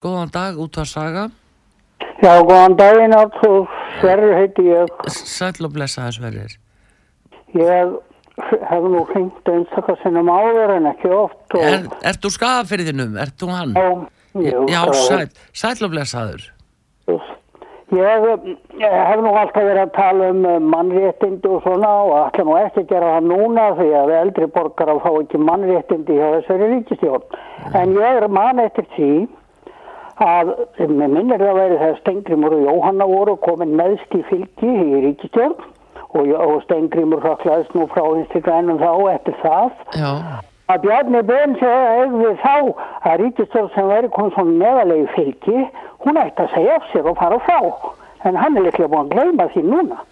Góðan dag, út að saga. Já, góðan daginn Artur, Sverrir heiti ég. Sæll og blessaði Sverrir. Ég hef nú hringt einstakar sinnum áður en ekki oft. Og, Er, ert þú skafafyrðinum? Ert þú hann? Já, jú, Já, það sæll, sæll og blessaður. Ég, ég hef nú alltaf verið að tala um eh, mannréttindi og svona og ætla nú ekki að gera það núna því að eldri borgar fá ekki mannréttindi hjá þessari ríkistjórn. En ég er mann eftir því að með minnir það verið þegar Stengrimur og Jóhanna voru komin meðst í fylgi í ríkistjórn og, og Stengrimur hraklaðist nú frá vinstri grænum þá eftir það Já, að Bjarni Ben segði þá að ríkistjórn sem verið kom svona neðalegi fylgi, hún ætti að segja af sér og fara frá. En hann er líklega búin að gleyma því núna.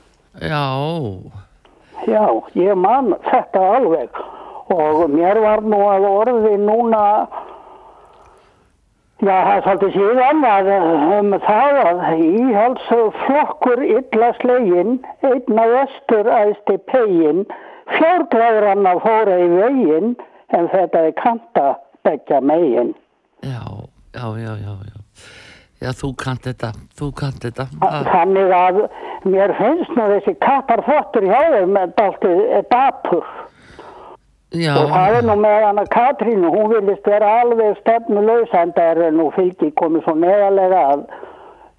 já, Já, ég man þetta alveg og mér var nú að orði núna, já það er svolítið síðan að um það að íhalsflokkur illa slegin, einna vestur æsti pegin, fjórglæður hann að fóra í veginn en þetta er kanta begja megin. já, já, já, já, já. Já, þú kant þetta, þú kant þetta. Ah, Þannig að mér finnst nú þessi kapparfottur hjá þeim dáltið dapur. Já, Og það er nú með hana Katrínu, hún vilist vera alveg stefnulegs en það er nú fylgi komið svo neðalega að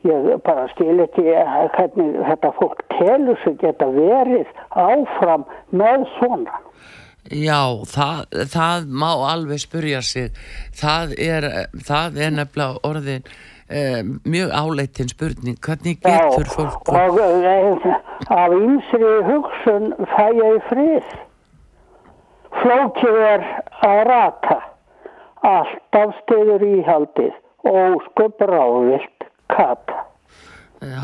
ég bara skil ekki hvernig þetta fólk telur sig geta verið áfram með svona. já, það, það má alveg spurja sig. Það er, það er nefnilega orðin eh, mjög áleitin spurning. Hvernig getur fólk... og eh, af ýmsri hugsun fæ ég frið. Flókið er að rata. Alltaf stiður íhaldið og skupur ávilt kata. Já,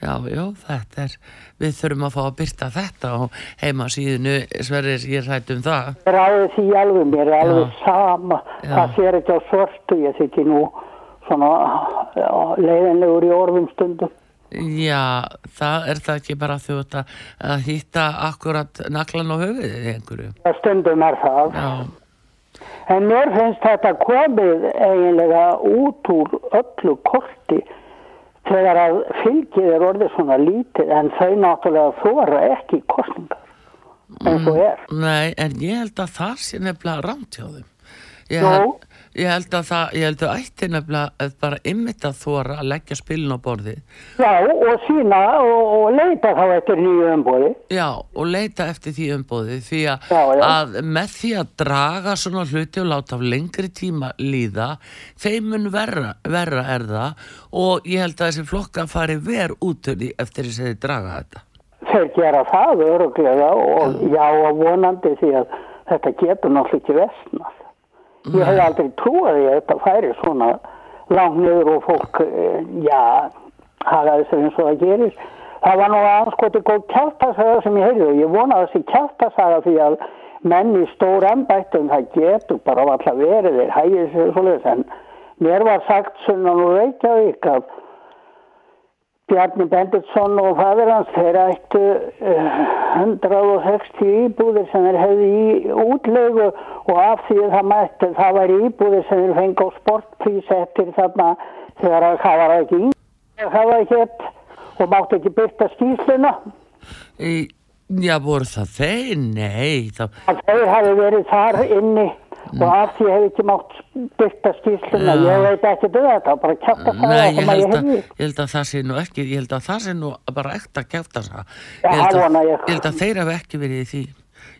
já, já, þetta er, við þurfum að fá að byrta þetta á heimasíðinu, Sverrir, ég rætt um það. Ræði því alveg, mér er alveg Já. sama. Já. Það sér ekki á svörtu, ég þykki nú svona leiðinlegur í orðum stundum. Já, það er það ekki bara þú ert að, að hýtta akkurat naklan á höfuðið einhverju. Já, Stundum er það. Já, En mér finnst þetta komið eiginlega út úr öllu korti þegar að fylgið er orðið svona lítið en þau náttúrulega þóra ekki kostningar eins og er. nei, en ég held að það sé nefnilega rámt hjá þeim. Ég Nú? held, ég held að það, ég held að ætti nefnilega að bara ymmit að þóra að leggja spilin á borðið. Já og sína og, og leita þá eftir nýju umbúði. Já, og leita eftir því umbóðið því að, Já, já. að með því að draga svona hluti og láta af lengri tíma líða, þeim mun verra, verra er það og ég held að þessi flokka fari ver út úr því eftir þess að þið draga þetta. Þeir gera það öruglega og já og vonandi því að þetta getur náttúrulega ekki vestnað. Ég hef aldrei trúið að þetta færi svona langt niður og fólk, eh, já, hagaði sér eins og það gerir. Það var nú anskoti góð kjáltasaga sem ég heyrði og ég vona að þessi kjáltasaga því að menn í stór embættum það getur bara alltaf verið þeir hægir sér svoleiðis en mér var sagt sunnan og Reykjavík að Bjarni Benditsson og fadur hans þeir ættu uh, 160 íbúðir sem þeir hefði í útlegu og af því það mætti það væri íbúðir sem þeir fengi á sportprís eftir þarna þegar að það var ekki í það var hétt og mátti ekki byrta skýsluna já, voru það þeir? Nei, það, að þeir hafi verið þar inni og af því hefði ekki mátt byrta skýsluna Já. ég veit ekki um þetta bara kjátt að nei, það ég að held að, ég held að það sé nú ekki, ég held að það sé nú bara ekta kæfta það. Ég held að, vona ég. held að þeir hafa ekki verið í því.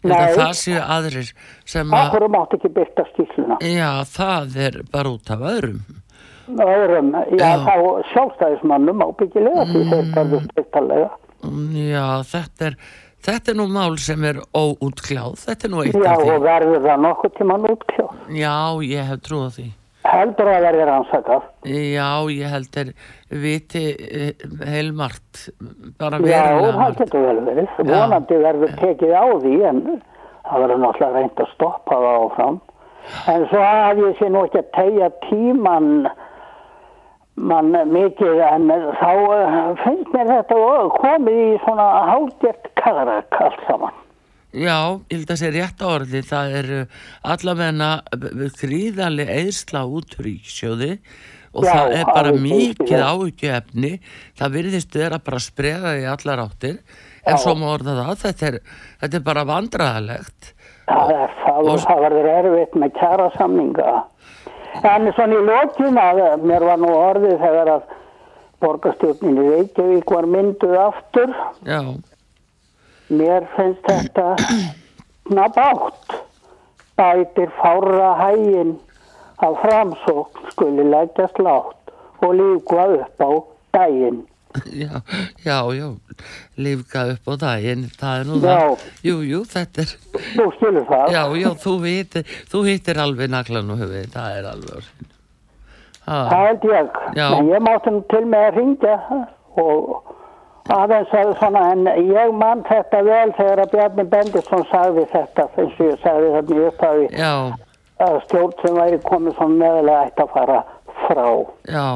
Ég held að Nei. það séu aðrir sem að, Akkur mátti ekki byrta skýsluna já, það er bara út af öðrum. öðrum, já, Já. þá sjálfstæðismannum ábyggilega því þeir verður styrtalega. Mm, Já, þetta er, þetta er nú mál sem er óútkljáð, þetta er nú eitt Já, af því. og verður það nokkuð tíman útkljóð. Já, ég hef trúið á því. Heldur að verður rannsakað. Já, ég held er viti eh, heilmart, bara Já, verulega það margt. getur vel verið. Vonandi verður tekið á því en það verður náttúrulega reynd að stoppa það áfram. En svo að ég sé nú ekki að tegja tíman mann mikið en þá eh, finnst mér þetta komið í svona hálgjert kagarak allt saman. Já, ég held að sé rétt á orði, það er allavegna gríðarlega eðsla út úr ríkisjóði og Já, það er bara mikið áhyggjuefni. Það virðist vera bara að spreða í allar áttir. En svo má orða það þetta er, þetta er bara vandræðalegt. Það er það og það verður erfitt með kjara samninga. En svona í lokin að mér var nú orðið þegar að borgarstjórnin í Reykjavík var mynduð aftur. já, Mér finnst þetta nabátt. Bætir fára hægin að framsókn skuli leggjast látt og líka upp á daginn. já, já, já lífga upp á daginn það er nú Já. það, jú, jú, þetta er Þú skilur það? já, já, þú hittir þú hittir alveg naglan og höfuð það er alveg Það held ég. Já. En ég nú til með að ringja og aðeins að svona, en ég man þetta vel þegar að Bjarni Bendisson sagði þetta, eins og ég sagði þetta í upphafi, að stjórn sem væri komið svona meðlega ætti að fara frá. já.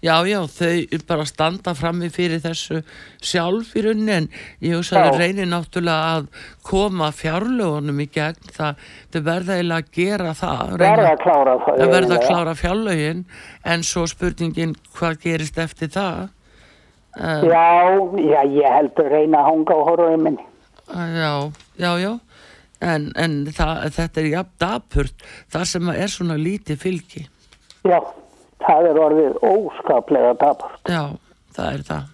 Já, já, þau bara standa frammi fyrir þessu sjálf í rauninni en ég hugsa að þau reynir náttúrulega að koma fjárlögunum í gegn það, þau verða eiginlega að gera það Verða að klára það. að verða að klára fjárlögin en svo spurningin hvað gerist eftir það uh, Já, já, ég heldur reyna að hanga á horfuminn. já, já, já en, en það, þetta er jafn dapurt það sem er svona lítið fylgi Já, það er orðið óskaplega tapast. já, það er það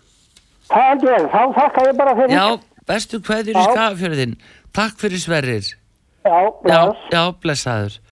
Það held ég, þá þakka ég bara fyrir. Já, bestu kveður í Já. skafjörðin Takk fyrir sverrir Já, Já, bless. já, blessaður